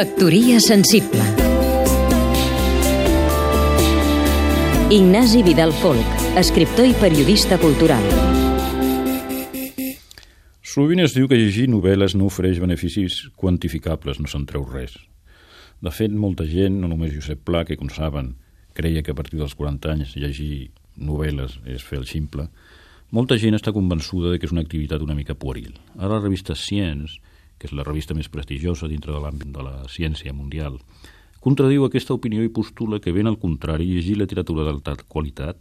Factoria sensible Ignasi Vidal Folk, escriptor i periodista cultural. Sovint es diu que llegir novel·les no ofereix beneficis quantificables, no se'n treu res. De fet, molta gent, no només Josep Pla, que com saben creia que a partir dels 40 anys llegir novel·les és fer el ximple, molta gent està convençuda de que és una activitat una mica pueril. Ara la revista Science, que és la revista més prestigiosa dintre de l'àmbit de la ciència mundial, contradiu aquesta opinió i postula que, ben al contrari, llegir literatura d'alta qualitat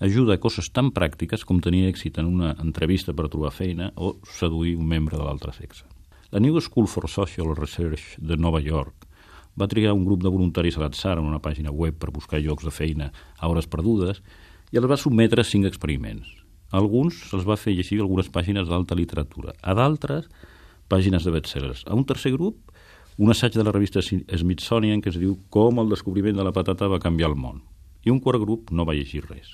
ajuda a coses tan pràctiques com tenir èxit en una entrevista per trobar feina o seduir un membre de l'altre sexe. La New School for Social Research de Nova York va triar un grup de voluntaris a l'atzar en una pàgina web per buscar llocs de feina a hores perdudes i els va sotmetre a cinc experiments. A alguns se'ls va fer llegir algunes pàgines d'alta literatura, a d'altres pàgines de bestsellers. A un tercer grup un assaig de la revista Smithsonian que es diu Com el descobriment de la patata va canviar el món. I un quart grup no va llegir res.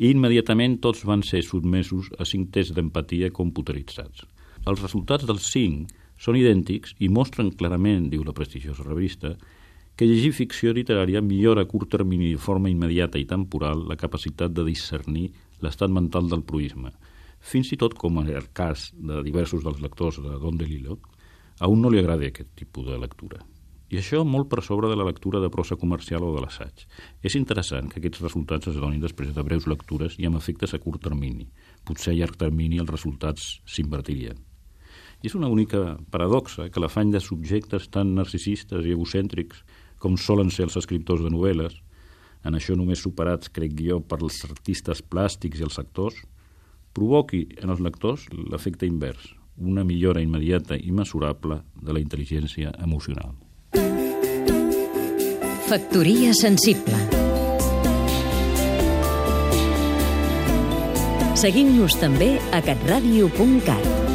I immediatament tots van ser sotmesos a cinc tests d'empatia computeritzats. Els resultats dels cinc són idèntics i mostren clarament, diu la prestigiosa revista, que llegir ficció literària millora a curt termini de forma immediata i temporal la capacitat de discernir l'estat mental del proisme, fins i tot com en el cas de diversos dels lectors de Don DeLillo, a un no li agrada aquest tipus de lectura. I això molt per sobre de la lectura de prosa comercial o de l'assaig. És interessant que aquests resultats es donin després de breus lectures i amb efectes a curt termini. Potser a llarg termini els resultats s'invertirien. I és una única paradoxa que l'afany de subjectes tan narcisistes i egocèntrics com solen ser els escriptors de novel·les, en això només superats, crec jo, per els artistes plàstics i els actors, provoqui en els lectors l'efecte invers, una millora immediata i mesurable de la intel·ligència emocional. Factoria sensible Seguim-nos també a catradio.cat